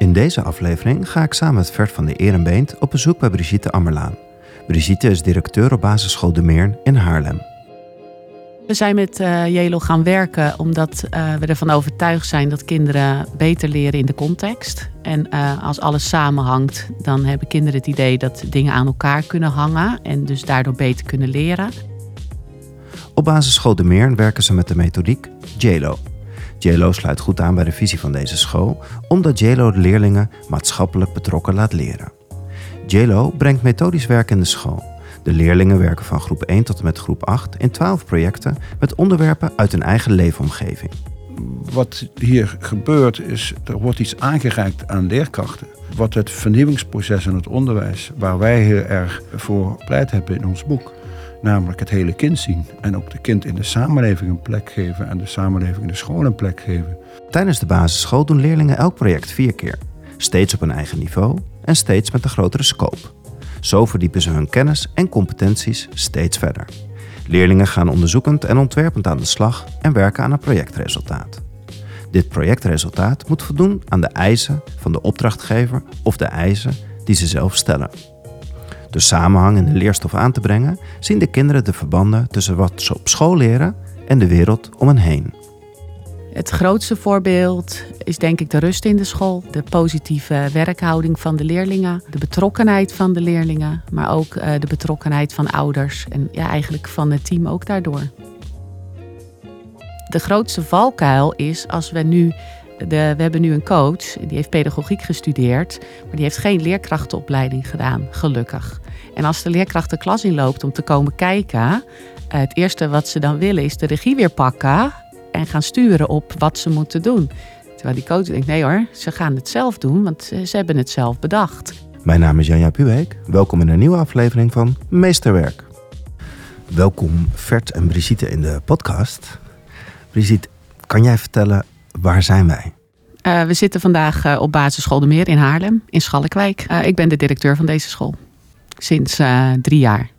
In deze aflevering ga ik samen met Vert van de Erenbeent op bezoek bij Brigitte Ammerlaan. Brigitte is directeur op basisschool De Meern in Haarlem. We zijn met uh, Jelo gaan werken omdat uh, we ervan overtuigd zijn dat kinderen beter leren in de context. En uh, als alles samenhangt, dan hebben kinderen het idee dat dingen aan elkaar kunnen hangen en dus daardoor beter kunnen leren. Op basisschool De Meern werken ze met de methodiek JLO. JLO sluit goed aan bij de visie van deze school, omdat JLO de leerlingen maatschappelijk betrokken laat leren. JLO brengt methodisch werk in de school. De leerlingen werken van groep 1 tot en met groep 8 in 12 projecten met onderwerpen uit hun eigen leefomgeving. Wat hier gebeurt is, er wordt iets aangereikt aan leerkrachten. Wat het vernieuwingsproces in het onderwijs, waar wij heel erg voor pleit hebben in ons boek. Namelijk het hele kind zien en ook de kind in de samenleving een plek geven en de samenleving in de school een plek geven. Tijdens de basisschool doen leerlingen elk project vier keer. Steeds op een eigen niveau en steeds met een grotere scope. Zo verdiepen ze hun kennis en competenties steeds verder. Leerlingen gaan onderzoekend en ontwerpend aan de slag en werken aan een projectresultaat. Dit projectresultaat moet voldoen aan de eisen van de opdrachtgever of de eisen die ze zelf stellen. Door samenhang in de leerstof aan te brengen, zien de kinderen de verbanden tussen wat ze op school leren en de wereld om hen heen. Het grootste voorbeeld is denk ik de rust in de school, de positieve werkhouding van de leerlingen, de betrokkenheid van de leerlingen, maar ook eh, de betrokkenheid van ouders en ja, eigenlijk van het team ook daardoor. De grootste valkuil is als we nu de, we hebben nu een coach, die heeft pedagogiek gestudeerd, maar die heeft geen leerkrachtenopleiding gedaan, gelukkig. En als de leerkracht de klas inloopt om te komen kijken, eh, het eerste wat ze dan willen is de regie weer pakken en gaan sturen op wat ze moeten doen. Terwijl die coach denkt, nee hoor, ze gaan het zelf doen, want ze hebben het zelf bedacht. Mijn naam is Janja Puweek. Welkom in een nieuwe aflevering van Meesterwerk. Welkom Vert en Brigitte in de podcast. Brigitte, kan jij vertellen waar zijn wij? Uh, we zitten vandaag uh, op basisschool De Meer in Haarlem, in Schalkwijk. Uh, ik ben de directeur van deze school. Sinds drie jaar.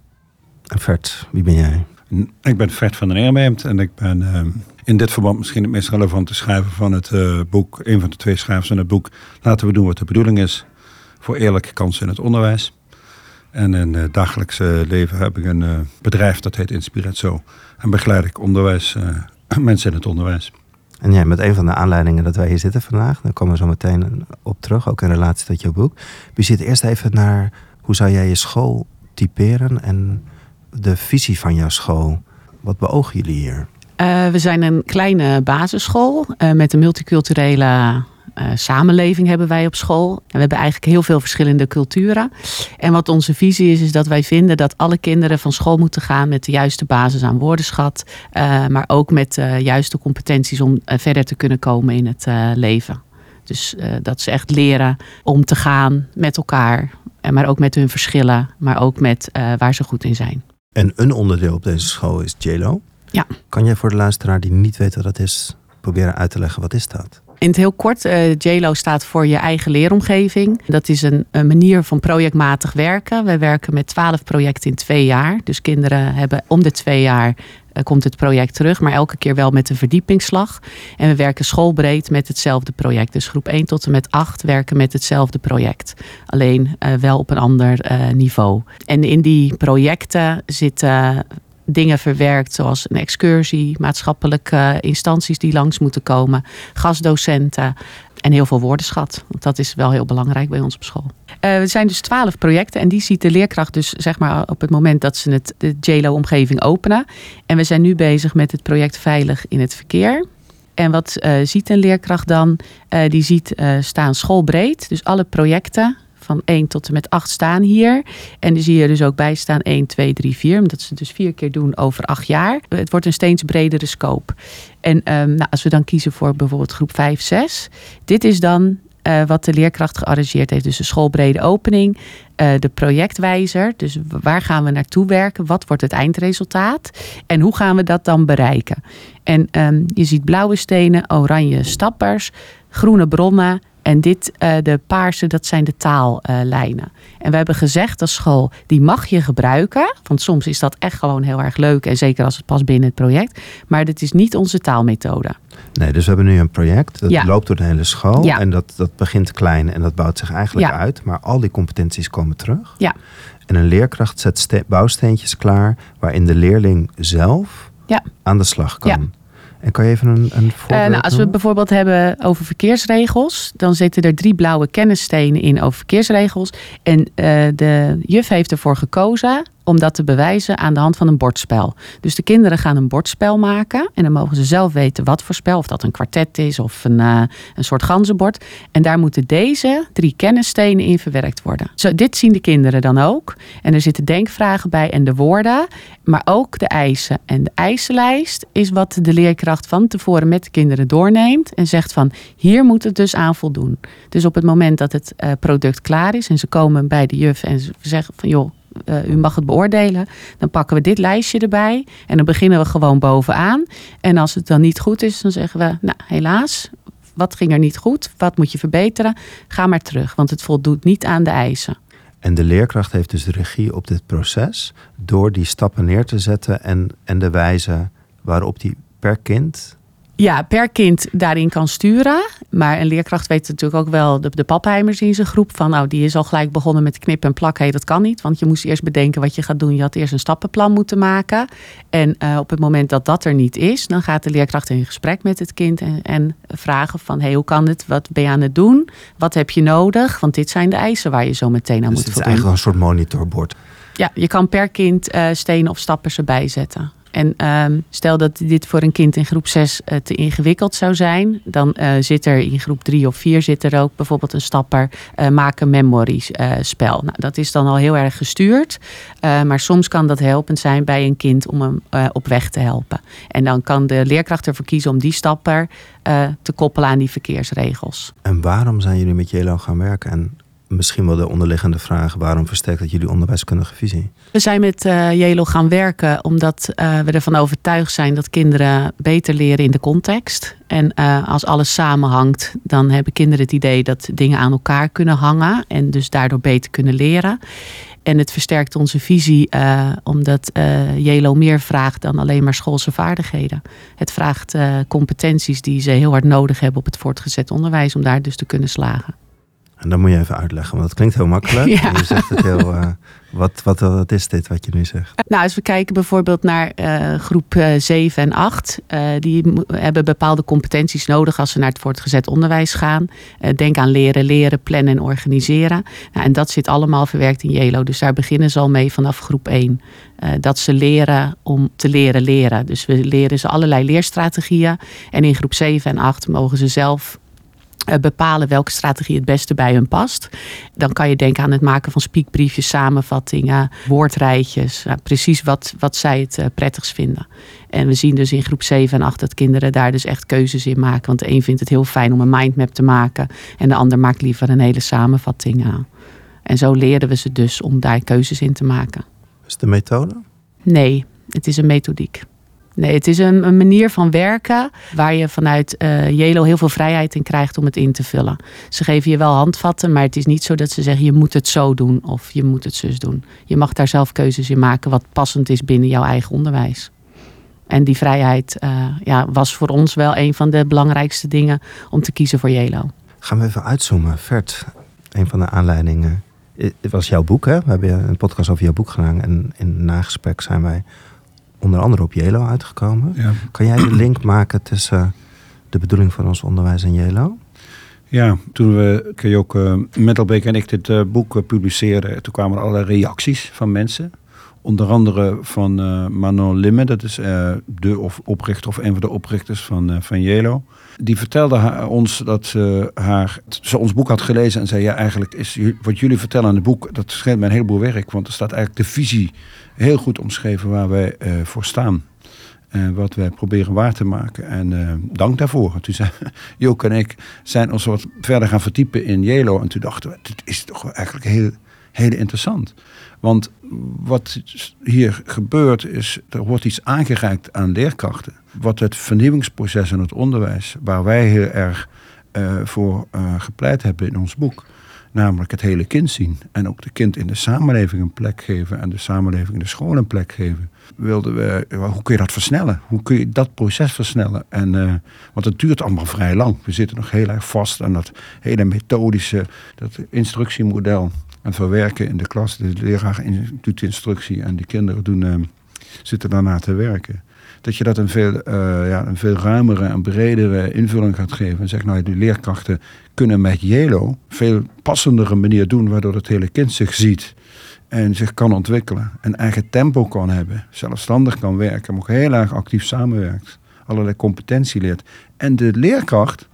En Vert, wie ben jij? Ik ben Vert van den Eerbeemt en ik ben uh, in dit verband misschien het meest relevante schrijver van het uh, boek. Een van de twee schrijvers van het boek. Laten we doen wat de bedoeling is voor eerlijke kansen in het onderwijs. En in het dagelijkse leven heb ik een uh, bedrijf dat heet Inspirat Zo. En begeleid ik onderwijs, mensen in het onderwijs. En jij, met een van de aanleidingen dat wij hier zitten vandaag, daar komen we zo meteen op terug, ook in relatie tot jouw boek. Je zit eerst even naar hoe zou jij je school typeren en de visie van jouw school. Wat beogen jullie hier? Uh, we zijn een kleine basisschool uh, met een multiculturele uh, samenleving hebben wij op school. En we hebben eigenlijk heel veel verschillende culturen. En wat onze visie is, is dat wij vinden dat alle kinderen van school moeten gaan met de juiste basis aan woordenschat. maar ook met de juiste competenties om verder te kunnen komen in het leven. Dus dat ze echt leren om te gaan met elkaar. Maar ook met hun verschillen, maar ook met waar ze goed in zijn. En een onderdeel op deze school is JLO. Ja. Kan jij voor de luisteraar die niet weet wat dat is, proberen uit te leggen wat is dat? In het heel kort, uh, JLO staat voor je eigen leeromgeving. Dat is een, een, manier van projectmatig werken. Wij werken met twaalf projecten in twee jaar. Dus kinderen hebben om de twee jaar uh, komt het project terug, maar elke keer wel met een verdiepingsslag. En we werken schoolbreed met hetzelfde project. Dus groep 1 tot en met 8 werken met hetzelfde project. Alleen uh, wel op een ander niveau. En in die projecten zitten dingen verwerkt, zoals een excursie, maatschappelijke instanties die langs moeten komen, gastdocenten en heel veel woordenschat. Want dat is wel heel belangrijk bij ons op school. Uh, er zijn dus twaalf projecten en die ziet de leerkracht dus zeg maar op het moment dat ze het, de JLO-omgeving openen. En we zijn nu bezig met het project Veilig in het Verkeer. En wat uh, ziet een leerkracht dan? Uh, die ziet staan schoolbreed, dus alle projecten van 1 tot en met 8 staan hier. En die zie je dus ook bij staan 1, 2, 3, 4. Omdat ze dus vier keer doen over acht jaar. Het wordt een steeds bredere scope. En um, nou, als we dan kiezen voor bijvoorbeeld groep 5, 6. Dit is dan uh, wat de leerkracht gearrangeerd heeft. Dus de schoolbrede opening, uh, de projectwijzer. Dus waar gaan we naartoe werken? Wat wordt het eindresultaat? En hoe gaan we dat dan bereiken? En um, je ziet blauwe stenen, oranje stappers, groene bronnen, En dit, uh, de paarse, dat zijn de taallijnen. en we hebben gezegd als school, die mag je gebruiken. Want soms is dat echt gewoon heel erg leuk. En zeker als het past binnen het project. Maar dit is niet onze taalmethode. Nee, dus we hebben nu een project. Dat loopt door de hele school. En dat, dat begint klein en dat bouwt zich eigenlijk uit. Maar al die competenties komen terug. Ja. En een leerkracht zet bouwsteentjes klaar waarin de leerling zelf aan de slag kan. En kan je even een, een voorbeeld uh, nou, Als we het bijvoorbeeld hebben over verkeersregels, dan zitten er drie blauwe kennisstenen in over verkeersregels. En uh, de juf heeft ervoor gekozen om dat te bewijzen aan de hand van een bordspel. Dus de kinderen gaan een bordspel maken en dan mogen ze zelf weten wat voor spel, of dat een kwartet is of een, uh, een soort ganzenbord. En daar moeten deze drie kennisstenen in verwerkt worden. Zo, dit zien de kinderen dan ook. En er zitten denkvragen bij en de woorden, maar ook de eisen. En de eisenlijst is wat de leerkracht van tevoren met de kinderen doorneemt en zegt van hier moet het dus aan voldoen. Dus op het moment dat het uh, product klaar is en ze komen bij de juf en ze zeggen van joh, uh, u mag het beoordelen. Dan pakken we dit lijstje erbij en dan beginnen we gewoon bovenaan. En als het dan niet goed is, dan zeggen we, nou helaas, wat ging er niet goed? Wat moet je verbeteren? Ga maar terug, want het voldoet niet aan de eisen. En de leerkracht heeft dus de regie op dit proces door die stappen neer te zetten en, en de wijze waarop die per kind ja, per kind daarin kan sturen. Maar een leerkracht weet natuurlijk ook wel, de, de papheimers in zijn groep, van nou, die is al gelijk begonnen met knippen en plakken. Hey, dat kan niet, want je moest eerst bedenken wat je gaat doen. Je had eerst een stappenplan moeten maken. En uh, op het moment dat dat er niet is, dan gaat de leerkracht in gesprek met het kind en, en vragen van, hey, hoe kan het? Wat ben je aan het doen? Wat heb je nodig? Want dit zijn de eisen waar je zo meteen aan dus moet voldoen. Het is eigenlijk een soort monitorbord. Ja, je kan per kind uh, stenen of stappen erbij zetten. En ehm, stel dat dit voor een kind in groep 6 uh, te ingewikkeld zou zijn, dan uh, zit er in groep 3 of 4 zit er ook bijvoorbeeld een stapper uh, maken memories spel. Nou, dat is dan al heel erg gestuurd, maar soms kan dat helpend zijn bij een kind om hem op weg te helpen. En dan kan de leerkracht ervoor kiezen om die stapper te koppelen aan die verkeersregels. En waarom zijn jullie met Jelo gaan werken en misschien wel de onderliggende vraag: waarom versterkt dat jullie onderwijskundige visie? We zijn met uh, Jelo gaan werken omdat uh, we ervan overtuigd zijn dat kinderen beter leren in de context. En uh, als alles samenhangt, dan hebben kinderen het idee dat dingen aan elkaar kunnen hangen en dus daardoor beter kunnen leren. En het versterkt onze visie omdat Jelo meer vraagt dan alleen maar schoolse vaardigheden. Het vraagt competenties die ze heel hard nodig hebben op het voortgezet onderwijs om daar dus te kunnen slagen. En dan moet je even uitleggen, want dat klinkt heel makkelijk. Ja. Je zegt het heel. Uh, wat, wat, wat is dit wat je nu zegt? Nou, als we kijken bijvoorbeeld naar uh, groep uh, 7 en 8, die hebben bepaalde competenties nodig als ze naar het voortgezet onderwijs gaan. denk aan leren, leren, plannen en organiseren. Nou, en dat zit allemaal verwerkt in JELO. Dus daar beginnen ze al mee vanaf groep 1. dat ze leren om te leren leren. Dus we leren ze allerlei leerstrategieën. En in groep 7 en 8 mogen ze zelf eh, bepalen welke strategie het beste bij hun past. Dan kan je denken aan het maken van speakbriefjes, samenvattingen, woordrijtjes. precies wat, wat zij het uh, prettigst vinden. En we zien dus in groep 7 en 8 dat kinderen daar dus echt keuzes in maken. Want de een vindt het heel fijn om een mindmap te maken. En de ander maakt liever een hele samenvatting aan. En zo leren we ze dus om daar keuzes in te maken. Is het een methode? Nee, het is een methodiek. Nee, het is een, manier van werken waar je vanuit uh, Jelo heel veel vrijheid in krijgt om het in te vullen. Ze geven je wel handvatten, maar het is niet zo dat ze zeggen je moet het zo doen of je moet het zus doen. Je mag daar zelf keuzes in maken wat passend is binnen jouw eigen onderwijs. En die vrijheid uh, ja, was voor ons wel een van de belangrijkste dingen om te kiezen voor Jelo. Gaan we even uitzoomen. Vert, een van de aanleidingen. Het was jouw boek, hè? We hebben een podcast over jouw boek gedaan. En in nagesprek zijn wij onder andere op Jelo uitgekomen. Ja. Kan jij de link maken tussen de bedoeling van ons onderwijs en Jelo? Ja, toen we, Kajoke Metalbeek en ik dit uh, boek uh, publiceerden, toen kwamen er allerlei reacties van mensen. Onder andere van Manon Limme, dat is de of oprichter of een van de oprichters van, van Jelo. Die vertelde haar, ons dat ze, haar, ze ons boek had gelezen en zei: Ja, eigenlijk is wat jullie vertellen in het boek, dat schijnt mij een heleboel werk. Want er staat eigenlijk de visie heel goed omschreven waar wij uh, voor staan. En wat wij proberen waar te maken. En uh, dank daarvoor. Toen zijn Joke en ik zijn ons wat verder gaan verdiepen in Jelo. En toen dachten we, dit is toch eigenlijk heel, heel interessant. Want wat hier gebeurt is, er wordt iets aangereikt aan leerkrachten. Wat het vernieuwingsproces in het onderwijs, waar wij heel erg eh, voor gepleit hebben in ons boek. Namelijk het hele kind zien. En ook de kind in de samenleving een plek geven. En de samenleving in de school een plek geven. Wilden we, hoe kun je dat versnellen? Hoe kun je dat proces versnellen? En, uh, want het duurt allemaal vrij lang. We zitten nog heel erg vast aan dat hele methodische, dat instructiemodel. En verwerken in de klas. De leraar doet instructie en de kinderen doen, zitten daarna te werken dat je dat een veel, uh, ja, een veel ruimere en bredere invulling gaat geven. En zeg nou, die leerkrachten kunnen met Jelo veel passendere manier doen, waardoor het hele kind zich ziet en zich kan ontwikkelen. Een eigen tempo kan hebben, zelfstandig kan werken, maar ook heel erg actief samenwerkt. Allerlei competentie leert. En de leerkracht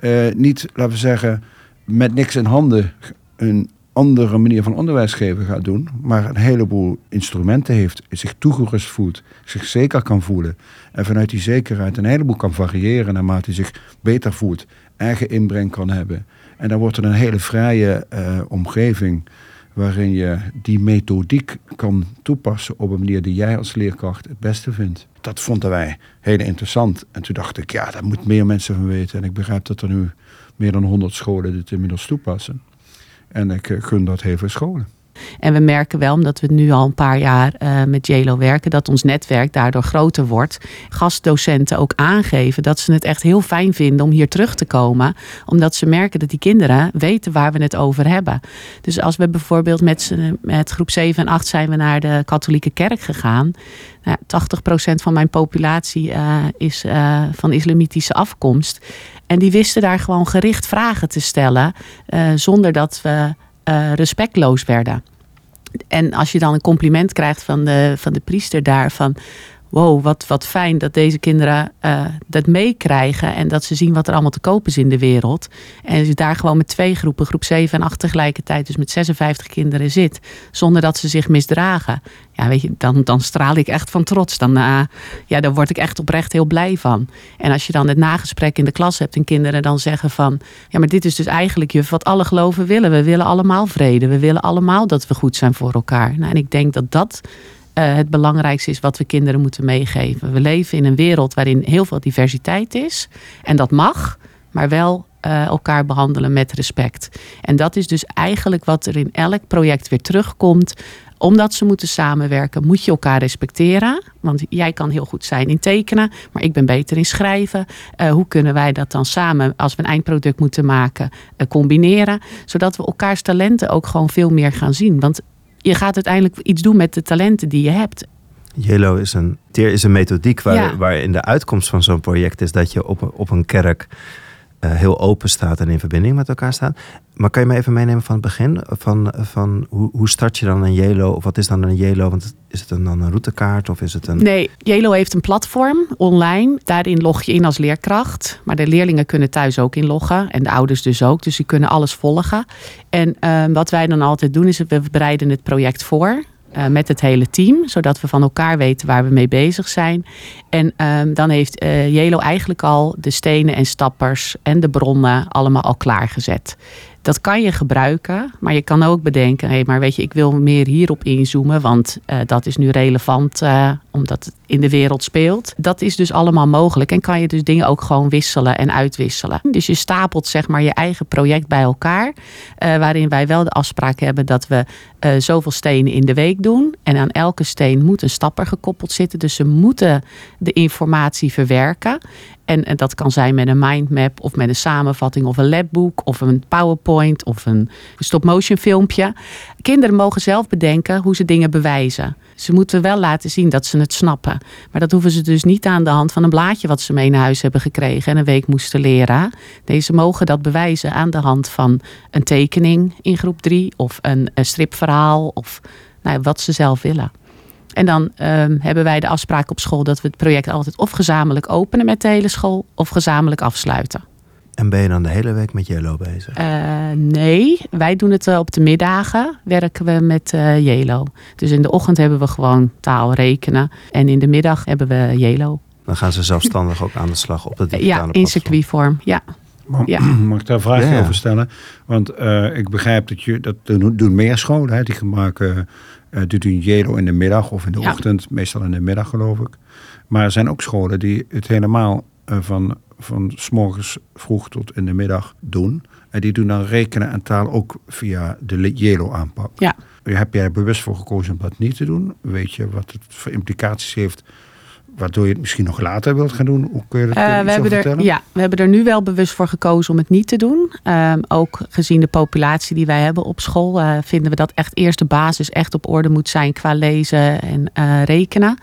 uh, niet, laten we zeggen, met niks in handen een andere manier van onderwijs geven gaat doen, maar een heleboel instrumenten heeft, zich toegerust voelt, zich zeker kan voelen en vanuit die zekerheid een heleboel kan variëren naarmate hij zich beter voelt, eigen inbreng kan hebben. En dan wordt er een hele vrije uh, omgeving waarin je die methodiek kan toepassen op een manier die jij als leerkracht het beste vindt. Dat vonden wij heel interessant. En toen dacht ik, ja, daar moet meer mensen van weten. En ik begrijp dat er nu meer dan 100 scholen dit inmiddels toepassen. En ik eh, gun dat veel scholen. En we merken wel, omdat we nu al een paar jaar uh, met JLO werken, dat ons netwerk daardoor groter wordt. Gastdocenten ook aangeven dat ze het echt heel fijn vinden om hier terug te komen. Omdat ze merken dat die kinderen weten waar we het over hebben. Dus als we bijvoorbeeld met, met groep 7 en 8 zijn we naar de katholieke kerk gegaan. Nou, 80% van mijn populatie uh, is uh, van islamitische afkomst. En die wisten daar gewoon gericht vragen te stellen, zonder dat we uh, respectloos werden. En als je dan een compliment krijgt van de, van de priester daar van wow, wat, wat fijn dat deze kinderen uh, dat meekrijgen en dat ze zien wat er allemaal te koop is in de wereld. En je daar gewoon met twee groepen, groep 7 en 8 tegelijkertijd, dus met 56 kinderen zit, zonder dat ze zich misdragen. Ja, weet je, dan, dan straal ik echt van trots. Dan, uh, ja, daar word ik echt oprecht heel blij van. En als je dan het nagesprek in de klas hebt en kinderen dan zeggen van, ja, maar dit is dus eigenlijk juf wat alle geloven willen. We willen allemaal vrede. We willen allemaal dat we goed zijn voor elkaar. Nou, en ik denk dat dat uh, het belangrijkste is wat we kinderen moeten meegeven. We leven in een wereld waarin heel veel diversiteit is. En dat mag, maar wel uh, elkaar behandelen met respect. En dat is dus eigenlijk wat er in elk project weer terugkomt. Omdat ze moeten samenwerken, moet je elkaar respecteren. Want jij kan heel goed zijn in tekenen, maar ik ben beter in schrijven. Uh, hoe kunnen wij dat dan samen, als we een eindproduct moeten maken, combineren? Zodat we elkaars talenten ook gewoon veel meer gaan zien. Want je gaat uiteindelijk iets doen met de talenten die je hebt. Yellow is een, is een methodiek waar, ja. waarin de uitkomst van zo'n project is dat je op, op een kerk uh, heel open staat en in verbinding met elkaar staat. Maar kan je me even meenemen van het begin? Van, van hoe, hoe start je dan een Jelo? Of wat is dan een Jelo? Want is het een, dan een routekaart of is het een... Nee, Jelo heeft een platform online. Daarin log je in als leerkracht. Maar de leerlingen kunnen thuis ook inloggen. En de ouders dus ook. Dus die kunnen alles volgen. En uh, wat wij dan altijd doen is we bereiden het project voor. Uh, met het hele team, zodat we van elkaar weten waar we mee bezig zijn. En um, dan heeft uh, Jelo eigenlijk al de stenen en stappers en de bronnen allemaal al klaargezet. Dat kan je gebruiken, maar je kan ook bedenken: hé, hey, maar weet je, ik wil meer hierop inzoomen, want uh, dat is nu relevant uh, omdat het in de wereld speelt. Dat is dus allemaal mogelijk en kan je dus dingen ook gewoon wisselen en uitwisselen. Dus je stapelt zeg maar je eigen project bij elkaar, uh, waarin wij wel de afspraak hebben dat we zoveel stenen in de week doen. En aan elke steen moet een stapper gekoppeld zitten, dus ze moeten de informatie verwerken. En, en, dat kan zijn met een mindmap of met een samenvatting of een labboek of een PowerPoint of een stop-motion filmpje. Kinderen mogen zelf bedenken hoe ze dingen bewijzen. Ze moeten wel laten zien dat ze het snappen. Maar dat hoeven ze dus niet aan de hand van een blaadje wat ze mee naar huis hebben gekregen en een week moesten leren. Deze mogen dat bewijzen aan de hand van een tekening in groep 3 of een, stripverhaal of nou, wat ze zelf willen. En dan um, hebben wij de afspraak op school dat we het project altijd of gezamenlijk openen met de hele school of gezamenlijk afsluiten. En ben je dan de hele week met Jelo bezig? Uh, nee, wij doen het uh, op de middagen, werken we met uh, Jelo. Dus in de ochtend hebben we gewoon taal rekenen en in de middag hebben we Jelo. Dan gaan ze zelfstandig ook aan de slag op de digitale Ja, in circuitvorm, ja. Mag, ja. mag ik daar een vraag ja. over stellen? Want ik begrijp dat je dat doen meer scholen, hè, die maken uh, doet u Jelo in de middag of in de ja. ochtend, meestal in de middag geloof ik. Maar er zijn ook scholen die het helemaal uh, van van s morgens vroeg tot in de middag doen. En die doen dan rekenen en taal ook via de Jelo aanpak. Ja. Heb jij er bewust voor gekozen om dat niet te doen? Weet je wat het voor implicaties heeft waardoor je het misschien nog later wilt gaan doen? Hoe kun je dat Uh, we, hebben er, ja, we hebben er nu wel bewust voor gekozen om het niet te doen. Um, ook gezien de populatie die wij hebben op school, uh, vinden we dat echt eerst de basis echt op orde moet zijn qua lezen en uh, rekenen.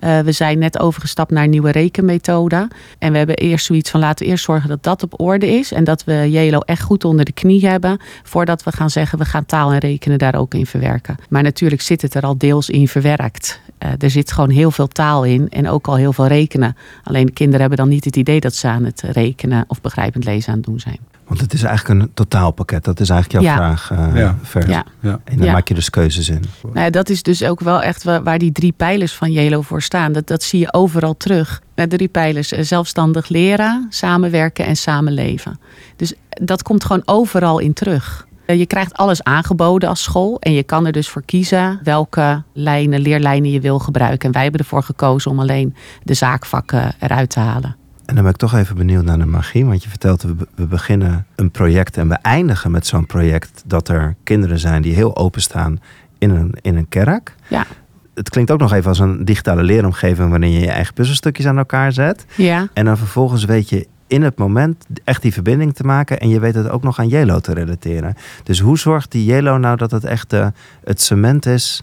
we zijn net overgestapt naar een nieuwe rekenmethode. En we hebben eerst zoiets van laten we eerst zorgen dat dat op orde is. En dat we JELO echt goed onder de knie hebben. Voordat we gaan zeggen we gaan taal en rekenen daar ook in verwerken. Maar natuurlijk zit het er al deels in verwerkt. er zit gewoon heel veel taal in en ook al heel veel rekenen. Alleen de kinderen hebben dan niet het idee dat ze aan het rekenen of begrijpend lezen aan het doen zijn. Want het is eigenlijk een totaalpakket. Dat is eigenlijk jouw Ja. vraag uh, Ja. ver. Ja. Ja. En daar Ja. maak je dus keuzes in. Nou, ja, dat is dus ook wel echt wa- waar die drie pijlers van JELO voor staan. Dat, dat zie je overal terug. De drie pijlers, eh, zelfstandig leren, samenwerken en samenleven. Dus dat komt gewoon overal in terug. Eh, Je krijgt alles aangeboden als school en je kan er dus voor kiezen welke lijnen, leerlijnen je wil gebruiken. En wij hebben ervoor gekozen om alleen de zaakvakken eruit te halen. En dan ben ik toch even benieuwd naar de magie. Want je vertelt, we, we beginnen een project en we eindigen met zo'n project dat er kinderen zijn die heel openstaan in een, in een kerk. Ja. Het klinkt ook nog even als een digitale leeromgeving waarin je je eigen puzzelstukjes aan elkaar zet. Ja, En dan vervolgens weet je in het moment echt die verbinding te maken. En je weet het ook nog aan Jelo te relateren. Dus hoe zorgt die Jelo nou dat het echt eh, het cement is...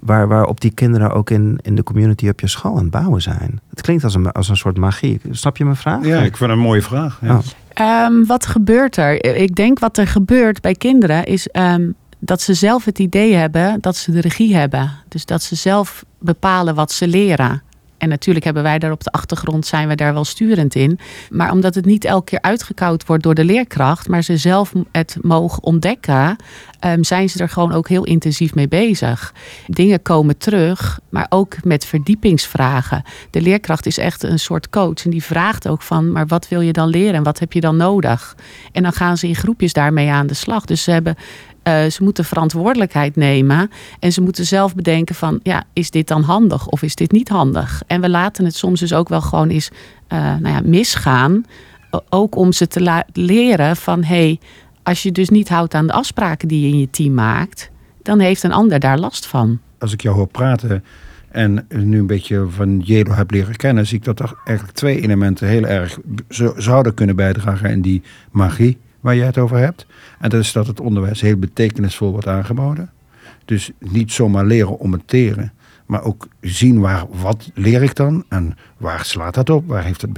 Waar, waarop die kinderen ook in, in de community op je school aan het bouwen zijn? Het klinkt als een, als een soort magie. Snap je mijn vraag? Ja, ik vind het een mooie vraag. Ja. Oh. Ehm, wat gebeurt er? Ik denk wat er gebeurt bij kinderen is ehm, dat ze zelf het idee hebben dat ze de regie hebben. Dus dat ze zelf bepalen wat ze leren. En natuurlijk hebben wij daar op de achtergrond zijn we daar wel sturend in. Maar omdat het niet elke keer uitgekoud wordt door de leerkracht, maar ze zelf het mogen ontdekken, ehm, zijn ze er gewoon ook heel intensief mee bezig. Dingen komen terug, maar ook met verdiepingsvragen. De leerkracht is echt een soort coach en die vraagt ook van, maar wat wil je dan leren en wat heb je dan nodig? En dan gaan ze in groepjes daarmee aan de slag. Dus ze hebben eh, ze moeten verantwoordelijkheid nemen en ze moeten zelf bedenken van, ja, is dit dan handig of is dit niet handig? En we laten het soms dus ook wel gewoon eens eh, nou ja, misgaan, ook om ze te leren van, hey, als je dus niet houdt aan de afspraken die je in je team maakt, dan heeft een ander daar last van. Als ik jou hoor praten en nu een beetje van Jelo heb leren kennen, zie ik dat er eigenlijk twee elementen heel erg zo- zouden kunnen bijdragen in die magie waar jij het over hebt. En dat is dat het onderwijs heel betekenisvol wordt aangeboden. Dus niet zomaar leren om het teren, maar ook zien waar, wat leer ik dan en waar slaat dat op? Waar, heeft het,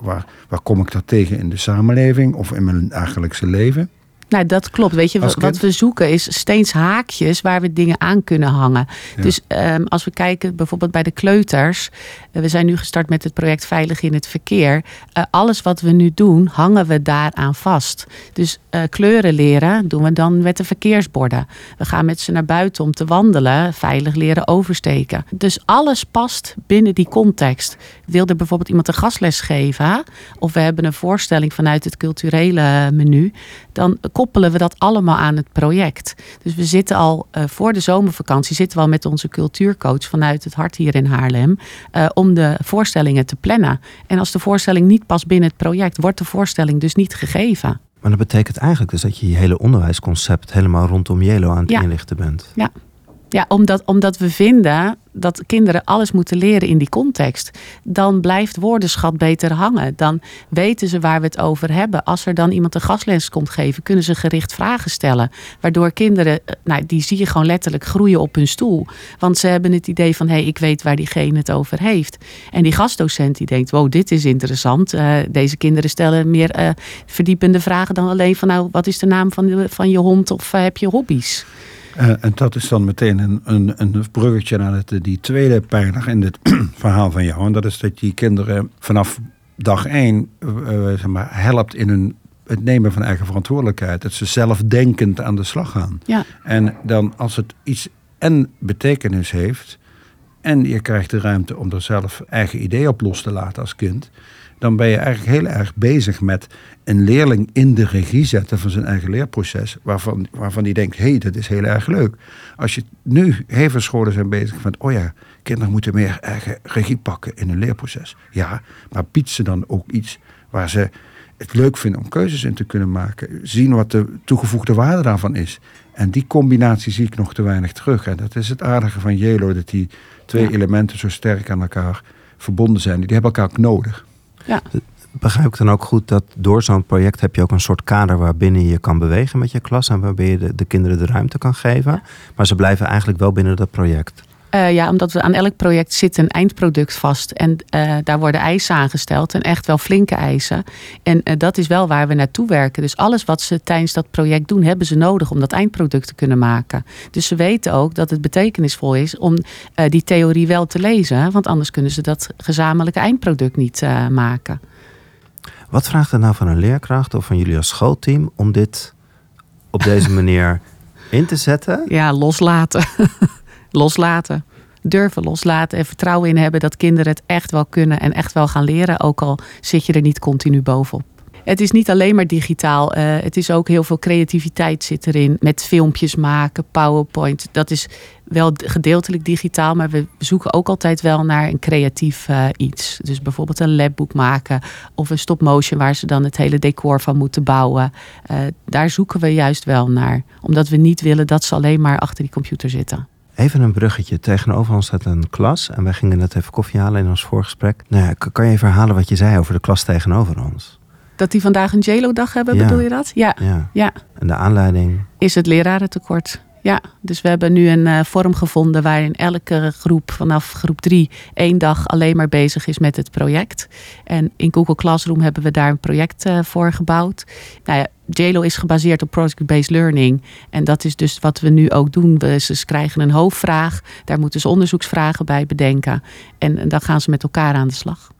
waar, waar kom ik dat tegen in de samenleving of in mijn dagelijkse leven? Nou, dat klopt. Weet je, wat we zoeken is steeds haakjes waar we dingen aan kunnen hangen. Ja. Dus ehm, als we kijken bijvoorbeeld bij de kleuters. eh, we zijn nu gestart met het project Veilig in het Verkeer. Eh, alles wat we nu doen, hangen we daaraan vast. Dus eh, kleuren leren doen we dan met de verkeersborden. We gaan met ze naar buiten om te wandelen, veilig leren oversteken. Dus alles past binnen die context. Wil er bijvoorbeeld iemand een gastles geven, of we hebben een voorstelling vanuit het culturele menu, dan koppelen we dat allemaal aan het project. Dus we zitten al eh, voor de zomervakantie zitten we al met onze cultuurcoach vanuit het hart hier in Haarlem eh, om de voorstellingen te plannen. En als de voorstelling niet past binnen het project, wordt de voorstelling dus niet gegeven. Maar dat betekent eigenlijk dus dat je je hele onderwijsconcept helemaal rondom Jelo aan het Ja. inlichten bent. Ja, omdat, omdat we vinden dat kinderen alles moeten leren in die context. Dan blijft woordenschat beter hangen. Dan weten ze waar we het over hebben. Als er dan iemand een gastles komt geven, kunnen ze gericht vragen stellen. Waardoor kinderen, eh, nou, die zie je gewoon letterlijk groeien op hun stoel. Want ze hebben het idee van, hé, hey, ik weet waar diegene het over heeft. En die gastdocent die denkt, wow, dit is interessant. Eh, deze kinderen stellen meer eh, verdiepende vragen dan alleen van, nou, wat is de naam van, van je hond of heb je hobby's? Eh, en dat is dan meteen een, een, een bruggetje naar het, die tweede pijler in dit verhaal van jou. En dat is dat je kinderen vanaf dag één eh, eh, zeg maar, helpt in hun, het nemen van eigen verantwoordelijkheid. Dat ze zelfdenkend aan de slag gaan. Ja. En dan als het iets en betekenis heeft... en je krijgt de ruimte om er zelf eigen ideeën op los te laten als kind... dan ben je eigenlijk heel erg bezig met een leerling in de regie zetten van zijn eigen leerproces. Waarvan, waarvan die denkt, hé, hey, dat is heel erg leuk. Als je nu, heel veel scholen zijn bezig met, oh ja, kinderen moeten meer eigen regie pakken in hun leerproces. Ja, maar biedt ze dan ook iets waar ze het leuk vinden om keuzes in te kunnen maken. Zien wat de toegevoegde waarde daarvan is. En die combinatie zie ik nog te weinig terug. En dat is het aardige van Jelo, dat die twee elementen zo sterk aan elkaar verbonden zijn. Die hebben elkaar ook nodig. Ja. Begrijp ik dan ook goed dat door zo'n project heb je ook een soort kader waarbinnen je kan bewegen met je klas en waarbij je de, de kinderen de ruimte kan geven. Maar ze blijven eigenlijk wel binnen dat project. Uh, ja, omdat we aan elk project zit een eindproduct vast. En uh, daar worden eisen aangesteld. En echt wel flinke eisen. En uh, dat is wel waar we naartoe werken. Dus alles wat ze tijdens dat project doen, hebben ze nodig om dat eindproduct te kunnen maken. Dus ze weten ook dat het betekenisvol is om die theorie wel te lezen. Want anders kunnen ze dat gezamenlijke eindproduct niet maken. Wat vraagt er nou van een leerkracht of van jullie als schoolteam om dit op deze manier in te zetten? Ja, loslaten. loslaten. Durven loslaten en vertrouwen in hebben dat kinderen het echt wel kunnen en echt wel gaan leren. Ook al zit je er niet continu bovenop. Het is niet alleen maar digitaal. Uh, het is ook heel veel creativiteit zit erin. Met filmpjes maken, PowerPoint. Dat is wel gedeeltelijk digitaal, maar we zoeken ook altijd wel naar een creatief uh, iets. Dus bijvoorbeeld een labboek maken of een stop-motion waar ze dan het hele decor van moeten bouwen. Uh, daar zoeken we juist wel naar, omdat we niet willen dat ze alleen maar achter die computer zitten. Even een bruggetje. Tegenover ons staat een klas. En wij gingen net even koffie halen in ons voorgesprek. Nou ja, kan je even herhalen wat je zei over de klas tegenover ons? Dat die vandaag een JLO-dag hebben, bedoel je dat? Ja. ja. ja. En de aanleiding? Is het lerarentekort. Ja, dus we hebben nu een uh, vorm gevonden waarin elke groep vanaf groep drie één dag alleen maar bezig is met het project. En in Google Classroom hebben we daar een project uh, voor gebouwd. Nou ja, JLO is gebaseerd op project-based learning. En dat is dus wat we nu ook doen. We, ze krijgen een hoofdvraag, daar moeten ze onderzoeksvragen bij bedenken. En, en dan gaan ze met elkaar aan de slag.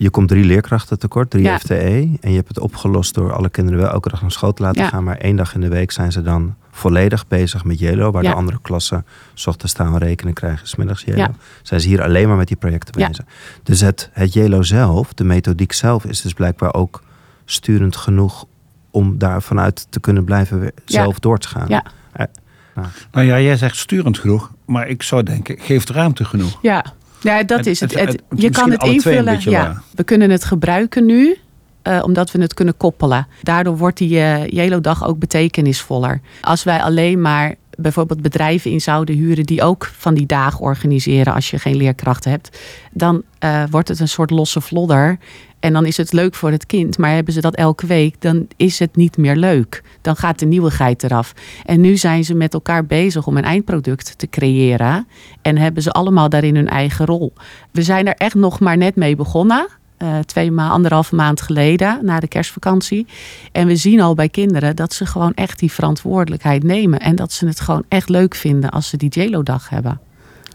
Je komt drie leerkrachten tekort, drie FTE. En je hebt het opgelost door alle kinderen wel elke dag naar school te laten gaan. Maar één dag in de week zijn ze dan volledig bezig met Jelo. Waar de andere klassen s ochtends staan rekenen krijgen, smiddags Jelo. Zijn ze hier alleen maar met die projecten bezig. Dus het, het Jelo zelf, de methodiek zelf, is dus blijkbaar ook sturend genoeg om daar vanuit te kunnen blijven zelf door te gaan. Ja. Nou. nou ja, jij zegt sturend genoeg, maar ik zou denken, geeft ruimte genoeg. Ja, ja dat is het. het, je kan het invullen. Ja. We kunnen het gebruiken nu. Uh, omdat we het kunnen koppelen. Daardoor wordt die uh, Jelo-dag ook betekenisvoller. Als wij alleen maar bijvoorbeeld bedrijven in zouden huren die ook van die dagen organiseren als je geen leerkrachten hebt, dan uh, wordt het een soort losse vlodder. En dan is het leuk voor het kind. Maar hebben ze dat elke week, dan is het niet meer leuk. Dan gaat de nieuwigheid eraf. En nu zijn ze met elkaar bezig om een eindproduct te creëren. En hebben ze allemaal daarin hun eigen rol. We zijn er echt nog maar net mee begonnen. Uh, twee maanden, anderhalve maand geleden, na de kerstvakantie. En we zien al bij kinderen dat ze gewoon echt die verantwoordelijkheid nemen. En dat ze het gewoon echt leuk vinden als ze die JLO-dag hebben.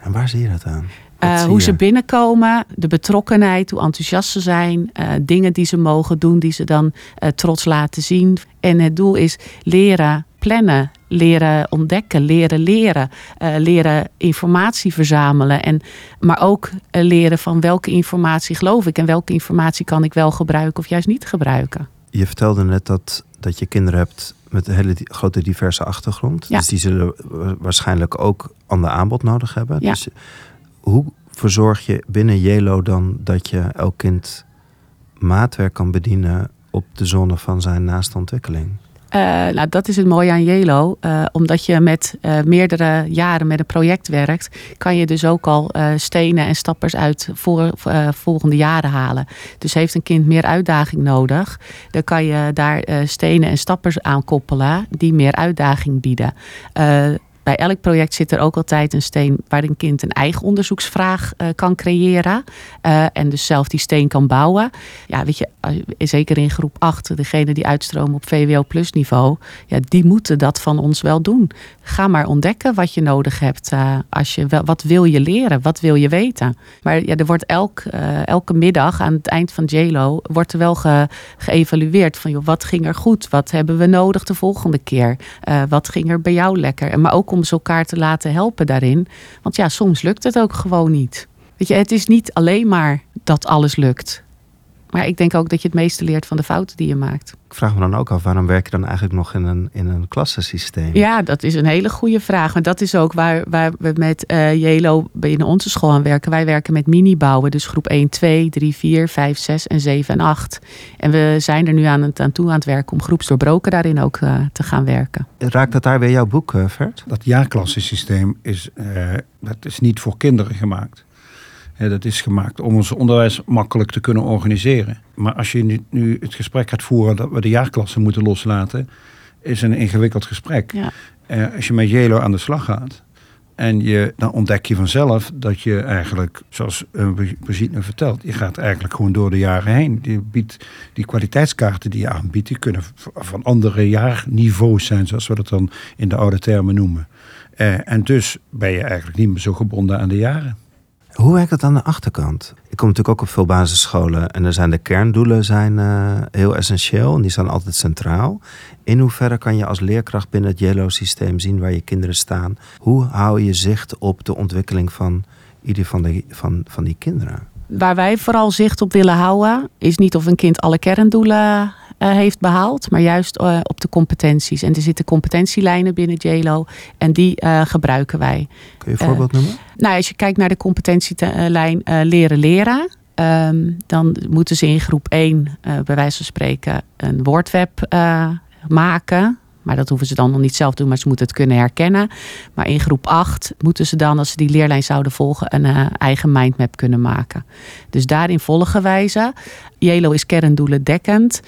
En waar zie je dat aan? Uh, hoe ze binnenkomen, de betrokkenheid, hoe enthousiast ze zijn, uh, dingen die ze mogen doen, die ze dan uh, trots laten zien. En het doel is leren plannen, leren ontdekken, leren leren, leren informatie verzamelen. En, maar ook leren van welke informatie geloof ik en welke informatie kan ik wel gebruiken of juist niet gebruiken. Je vertelde net dat, dat je kinderen hebt met een hele grote diverse achtergrond. Ja. Dus die zullen waarschijnlijk ook ander aanbod nodig hebben. Ja. Dus hoe verzorg je binnen Jelo dan dat je elk kind maatwerk kan bedienen op de zone van zijn naaste ontwikkeling? Uh, nou, dat is het mooie aan Jelo. Uh, omdat je met uh, meerdere jaren met een project werkt, kan je dus ook al stenen en stappers uit voor, volgende jaren halen. Dus heeft een kind meer uitdaging nodig, dan kan je daar stenen en stappers aan koppelen die meer uitdaging bieden bij elk project zit er ook altijd een steen waar een kind een eigen onderzoeksvraag uh, kan creëren. Uh, en dus zelf die steen kan bouwen. Ja, weet je, zeker in groep 8, degene die uitstromen op VWO plus niveau, ja, die moeten dat van ons wel doen. Ga maar ontdekken wat je nodig hebt. Uh, als je, wat wil je leren? Wat wil je weten? Maar ja, er wordt elk, elke middag aan het eind van JLO wordt er wel ge, geëvalueerd van joh, wat ging er goed? Wat hebben we nodig de volgende keer? wat ging er bij jou lekker? Maar ook om ze elkaar te laten helpen daarin. Want ja, soms lukt het ook gewoon niet. Weet je, het is niet alleen maar dat alles lukt. Maar ik denk ook dat je het meeste leert van de fouten die je maakt. Ik vraag me dan ook af, waarom werk je dan eigenlijk nog in een, in een klassensysteem? Ja, dat is een hele goede vraag. Maar dat is ook waar, waar we met uh, JELO binnen onze school aan werken. Wij werken met mini-bouwen, dus groep 1, 2, 3, 4, 5, 6 en 7 en 8. En we zijn er nu aan, het, aan toe aan het werken om groepsdoorbroken daarin ook uh, te gaan werken. Raakt dat daar weer jouw boek, uh, Vert? Dat jaarklassensysteem is, dat is niet voor kinderen gemaakt. Dat is gemaakt om ons onderwijs makkelijk te kunnen organiseren. Maar als je nu, nu, het gesprek gaat voeren dat we de jaarklassen moeten loslaten, is een ingewikkeld gesprek. Ja. Uh, als je met Jelo aan de slag gaat en je, dan ontdek je vanzelf dat je eigenlijk, zoals uh, Brigitte vertelt, je gaat eigenlijk gewoon door de jaren heen. Je biedt die kwaliteitskaarten die je aanbiedt, die kunnen van andere jaarniveaus zijn, zoals we dat dan in de oude termen noemen. Uh, en dus ben je eigenlijk niet meer zo gebonden aan de jaren. Hoe werkt dat aan de achterkant? Ik kom natuurlijk ook op veel basisscholen en er zijn de kerndoelen zijn, uh, heel essentieel en die staan altijd centraal. In hoeverre kan je als leerkracht binnen het Yellow-systeem zien waar je kinderen staan? Hoe hou je zicht op de ontwikkeling van ieder van, de, van, van die kinderen? Waar wij vooral zicht op willen houden, is niet of een kind alle kerndoelen uh, heeft behaald, maar juist uh, op de competenties. En er zitten competentielijnen binnen JLO en die uh, gebruiken wij. Kun je een voorbeeld noemen? Nou, als je kijkt naar de competentielijn leren leren, um, dan moeten ze in groep 1 bij wijze van spreken een woordweb maken. Maar dat hoeven ze dan nog niet zelf te doen, maar ze moeten het kunnen herkennen. Maar in groep 8 moeten ze dan, als ze die leerlijn zouden volgen, een uh, eigen mindmap kunnen maken. Dus daarin volgen wij ze. JELO is kerndoelen dekkend.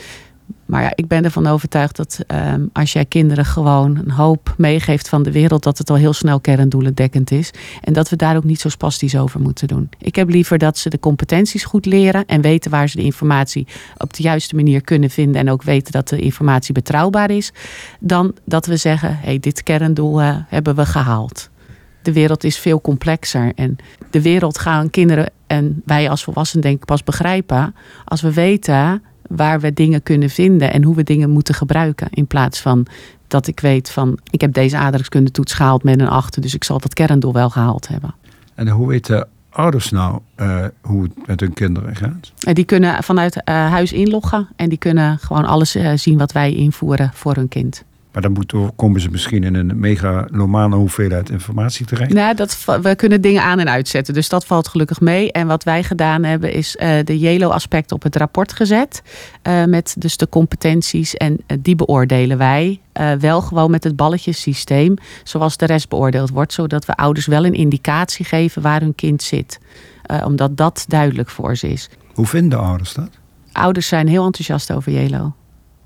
Maar ja, ik ben ervan overtuigd dat um, als jij kinderen gewoon een hoop meegeeft van de wereld, dat het al heel snel kerndoelendekkend is. En dat we daar ook niet zo spastisch over moeten doen. Ik heb liever dat ze de competenties goed leren en weten waar ze de informatie op de juiste manier kunnen vinden. En ook weten dat de informatie betrouwbaar is. Dan dat we zeggen, hé, hey, dit kerndoel uh, hebben we gehaald. De wereld is veel complexer. En de wereld gaan kinderen en wij als volwassenen denk ik pas begrijpen als we weten waar we dingen kunnen vinden en hoe we dingen moeten gebruiken. In plaats van dat ik weet van ik heb deze aardrijkskunde toets gehaald met een achter, dus ik zal dat kerndoel wel gehaald hebben. En hoe weten ouders nou uh, hoe het met hun kinderen gaat? Die kunnen vanuit uh, huis inloggen en die kunnen gewoon alles uh, zien wat wij invoeren voor hun kind. Maar dan moeten, komen ze misschien in een megalomane hoeveelheid informatie terecht. Nou, dat, we kunnen dingen aan en uitzetten. Dus dat valt gelukkig mee. En wat wij gedaan hebben, is uh, de JELO-aspect op het rapport gezet. Uh, met dus de competenties. En uh, die beoordelen wij wel gewoon met het balletjesysteem. Zoals de rest beoordeeld wordt. Zodat we ouders wel een indicatie geven waar hun kind zit. omdat dat duidelijk voor ze is. Hoe vinden ouders dat? Ouders zijn heel enthousiast over JELO.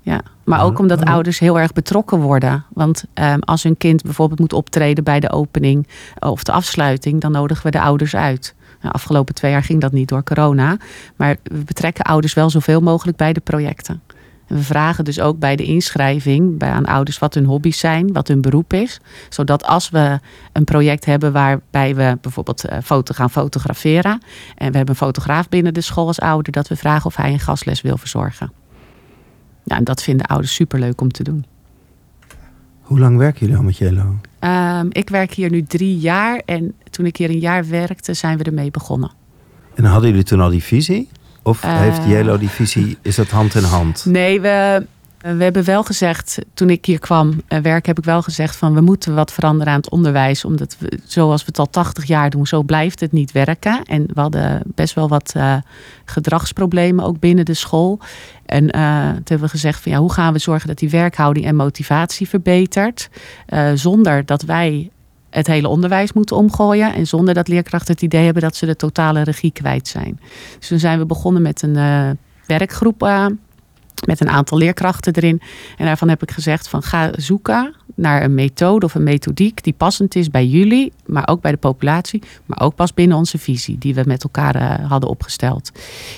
Ja, maar ook omdat ouders heel erg betrokken worden. Want um, als hun kind bijvoorbeeld moet optreden bij de opening of de afsluiting, dan nodigen we de ouders uit. Nou, afgelopen twee jaar ging dat niet door corona. Maar we betrekken ouders wel zoveel mogelijk bij de projecten. En we vragen dus ook bij de inschrijving bij aan ouders wat hun hobby's zijn, wat hun beroep is. Zodat als we een project hebben waarbij we bijvoorbeeld uh, foto gaan fotograferen. En we hebben een fotograaf binnen de school als ouder, dat we vragen of hij een gastles wil verzorgen. Ja, en dat vinden ouders superleuk om te doen. Hoe lang werken jullie al met Jello? Um, ik werk hier nu drie jaar. En toen ik hier een jaar werkte, zijn we ermee begonnen. En hadden jullie toen al die visie? Of heeft Jello die visie, is dat hand in hand? Nee, we, we hebben wel gezegd, toen ik hier kwam uh, werken, heb ik wel gezegd van we moeten wat veranderen aan het onderwijs. Omdat we, zoals we het al 80 jaar doen, zo blijft het niet werken. En we hadden best wel wat uh, gedragsproblemen ook binnen de school. En toen hebben we gezegd van ja, hoe gaan we zorgen dat die werkhouding en motivatie verbetert. zonder dat wij het hele onderwijs moeten omgooien. En zonder dat leerkrachten het idee hebben dat ze de totale regie kwijt zijn. Dus toen zijn we begonnen met een werkgroep met een aantal leerkrachten erin. En daarvan heb ik gezegd van ga zoeken naar een methode of een methodiek die passend is bij jullie, maar ook bij de populatie, maar ook pas binnen onze visie die we met elkaar uh, hadden opgesteld.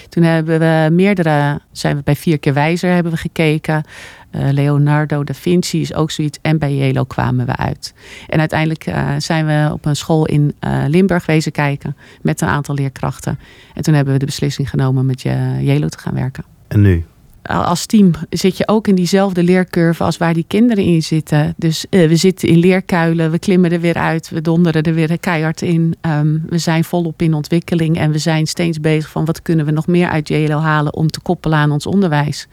Toen hebben we meerdere, zijn we bij vier keer wijzer hebben we gekeken. Uh, Leonardo da Vinci is ook zoiets. En bij Jelo kwamen we uit. En uiteindelijk uh, zijn we op een school in Limburg wezen kijken met een aantal leerkrachten. En toen hebben we de beslissing genomen met Jelo te gaan werken. En nu? Als team zit je ook in diezelfde leercurve als waar die kinderen in zitten. Dus uh, we zitten in leerkuilen, we klimmen er weer uit, we donderen er weer keihard in. Um, we zijn volop in ontwikkeling en we zijn steeds bezig van wat kunnen we nog meer uit JLO halen om te koppelen aan ons onderwijs.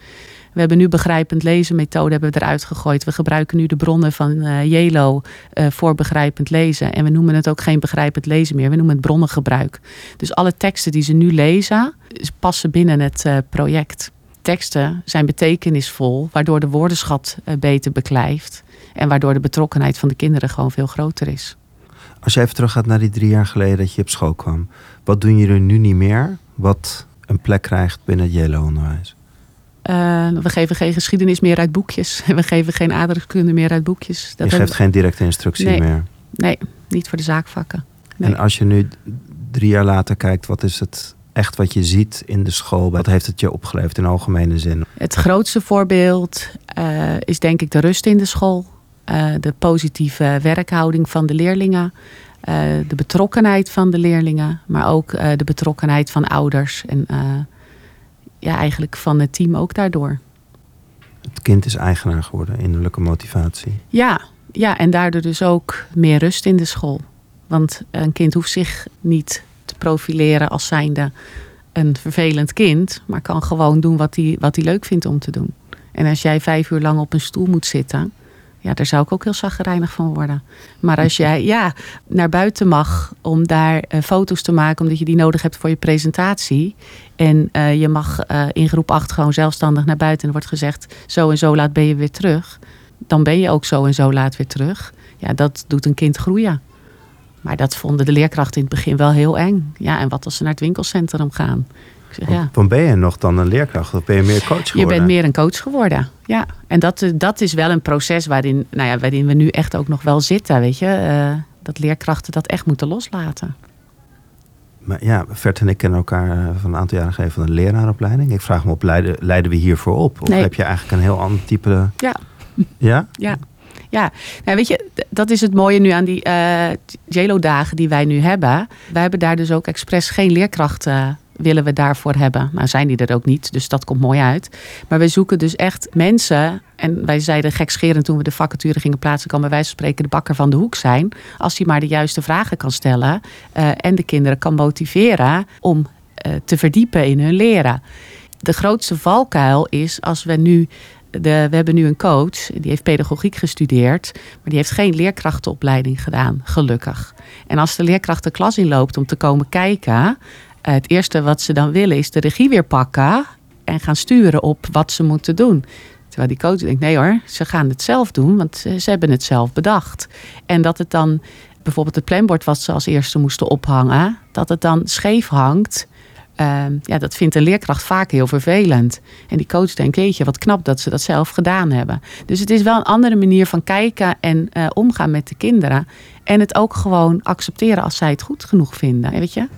We hebben nu begrijpend lezen methode hebben we eruit gegooid. We gebruiken nu de bronnen van uh, voor begrijpend lezen. En we noemen het ook geen begrijpend lezen meer. We noemen het bronnengebruik. Dus alle teksten die ze nu lezen, passen binnen het project teksten zijn betekenisvol, waardoor de woordenschat eh, beter beklijft en waardoor de betrokkenheid van de kinderen gewoon veel groter is. Als je even teruggaat naar die drie jaar geleden dat je op school kwam, wat doen jullie nu niet meer wat een plek krijgt binnen het JLO-onderwijs? Uh, we geven geen geschiedenis meer uit boekjes. We geven geen aardrijkskunde meer uit boekjes. Dat je geeft geen directe instructie nee, meer? Nee, niet voor de zaakvakken. Nee. En als je nu drie jaar later kijkt, wat is het echt wat je ziet in de school? Wat heeft het je opgeleverd in algemene zin? Het grootste voorbeeld uh, is denk ik de rust in de school. Uh, de positieve werkhouding van de leerlingen. Uh, de betrokkenheid van de leerlingen. Maar ook de betrokkenheid van ouders. En ja, eigenlijk van het team ook daardoor. Het kind is eigenaar geworden, innerlijke motivatie. Ja, ja, en daardoor dus ook meer rust in de school. Want een kind hoeft zich niet te profileren als zijnde een vervelend kind, maar kan gewoon doen wat hij wat leuk vindt om te doen. En als jij vijf uur lang op een stoel moet zitten, ja, daar zou ik ook heel zaggerijnig van worden. Maar als jij ja, naar buiten mag om daar uh, foto's te maken, omdat je die nodig hebt voor je presentatie. En uh, je mag uh, in groep 8 gewoon zelfstandig naar buiten en wordt gezegd: zo en zo laat ben je weer terug. Dan ben je ook zo en zo laat weer terug. Ja, dat doet een kind groeien. Maar dat vonden de leerkrachten in het begin wel heel eng. Ja, en wat als ze naar het winkelcentrum gaan? Ik zeg, ja. Dan ben je nog dan een leerkracht of ben je meer coach geworden? Je bent meer een coach geworden, ja. En dat, dat is wel een proces waarin, nou ja, waarin we nu echt ook nog wel zitten, weet je. Uh, dat leerkrachten dat echt moeten loslaten. Maar ja, Vert en ik kennen elkaar eh, van een aantal jaren geleden van een leraaropleiding. Ik vraag me op, leiden, leiden we hiervoor op? Of nee. heb je eigenlijk een heel ander type... Ja. Ja? Ja. Ja, nou weet je, dat is het mooie nu aan die uh, JLO-dagen die wij nu hebben. Wij hebben daar dus ook expres geen leerkrachten willen we daarvoor hebben. Nou zijn die er ook niet, dus dat komt mooi uit. Maar we zoeken dus echt mensen. En wij zeiden gekscherend toen we de vacature gingen plaatsen... kan bij wijze van spreken de bakker van de hoek zijn. Als hij maar de juiste vragen kan stellen... Uh, en de kinderen kan motiveren om te verdiepen in hun leren. De grootste valkuil is als we nu de, we hebben nu een coach, die heeft pedagogiek gestudeerd, maar die heeft geen leerkrachtenopleiding gedaan, gelukkig. En als de leerkracht de klas inloopt om te komen kijken, het eerste wat ze dan willen is de regie weer pakken en gaan sturen op wat ze moeten doen. Terwijl die coach denkt, nee hoor, ze gaan het zelf doen, want ze hebben het zelf bedacht. En dat het dan bijvoorbeeld het planbord wat ze als eerste moesten ophangen, dat het dan scheef hangt uh, ja, dat vindt de leerkracht vaak heel vervelend. En die coach denkt, jeetje, wat knap dat ze dat zelf gedaan hebben. Dus het is wel een andere manier van kijken en uh, omgaan met de kinderen. En het ook gewoon accepteren als zij het goed genoeg vinden. Weet je?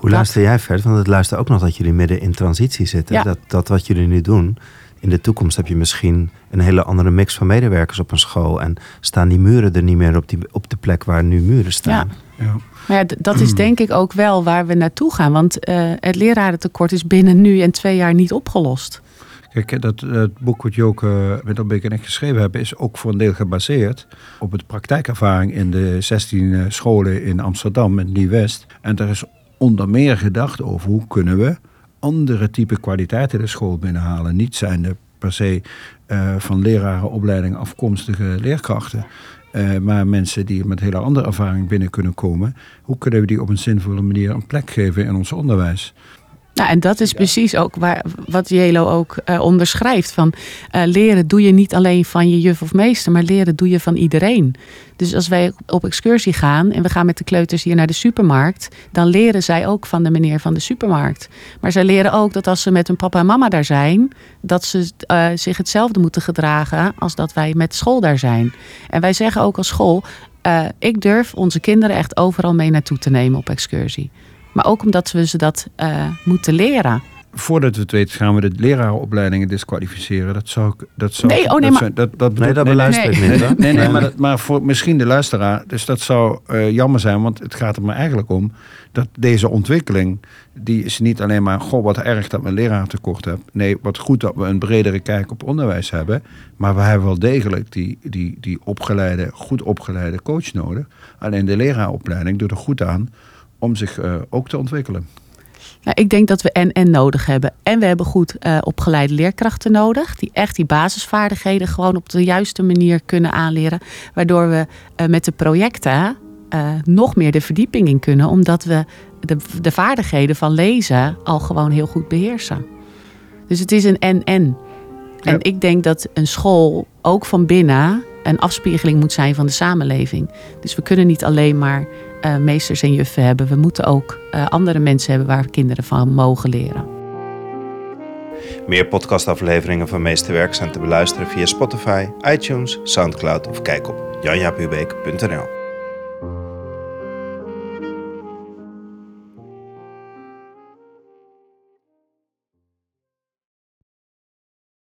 Hoe luister jij verder? Want het luister ook nog dat jullie midden in transitie zitten. Ja. Dat, dat wat jullie nu doen. In de toekomst heb je misschien een hele andere mix van medewerkers op een school. En staan die muren er niet meer op, die, op de plek waar nu muren staan. Ja. Ja. Maar ja, dat is denk ik ook wel waar we naartoe gaan. Want uh, het lerarentekort is binnen nu en twee jaar niet opgelost. Kijk, dat, het boek wat Joke met Albeek en ik geschreven hebben... is ook voor een deel gebaseerd op het praktijkervaring... in de 16 scholen in Amsterdam, in Nieuw-West. En daar is onder meer gedacht over hoe kunnen we... andere type kwaliteiten de school binnenhalen. Niet zijnde per se uh, van lerarenopleiding afkomstige leerkrachten... Uh, maar mensen die met hele andere ervaring binnen kunnen komen, hoe kunnen we die op een zinvolle manier een plek geven in ons onderwijs? Nou, en dat is precies ook waar, wat Jelo ook uh, onderschrijft. Van uh, leren doe je niet alleen van je juf of meester, maar leren doe je van iedereen. Dus als wij op excursie gaan en we gaan met de kleuters hier naar de supermarkt, dan leren zij ook van de meneer van de supermarkt. Maar zij leren ook dat als ze met hun papa en mama daar zijn, dat ze uh, zich hetzelfde moeten gedragen als dat wij met school daar zijn. En wij zeggen ook als school, ik durf onze kinderen echt overal mee naartoe te nemen op excursie. Maar ook omdat we ze dat uh, moeten leren. voordat we het weten gaan we de lerarenopleidingen disqualificeren. Dat zou ik. Dat zou, Nee, oh nee, maar- zou- dat, dat Nee, dat beluister ik Nee. niet. hè? Nee, nee, maar, dat, maar voor misschien de luisteraar. Dus dat zou eh, jammer zijn, want het gaat er maar eigenlijk om dat deze ontwikkeling. die is niet alleen maar. Goh, wat erg dat we een leraar tekort hebben. Nee, wat goed dat we een bredere kijk op onderwijs hebben. Maar we hebben wel degelijk die, die, die opgeleide, goed opgeleide coach nodig. Alleen de leraaropleiding doet er goed aan om zich eh, ook te ontwikkelen. Ja, ik denk dat we en-en nodig hebben. En we hebben goed eh, opgeleide leerkrachten nodig. Die echt die basisvaardigheden gewoon op de juiste manier kunnen aanleren. Waardoor we eh, met de projecten nog meer de verdieping in kunnen. Omdat we de, de vaardigheden van lezen al gewoon heel goed beheersen. Dus het is een en-en. En Ja. ik denk dat een school ook van binnen een afspiegeling moet zijn van de samenleving. Dus we kunnen niet alleen maar eh, meesters en juffen hebben. We moeten ook eh, andere mensen hebben waar kinderen van mogen leren. Meer podcastafleveringen van Meesterwerk zijn te beluisteren via Spotify, iTunes, Soundcloud of kijk op janjapubeek.nl.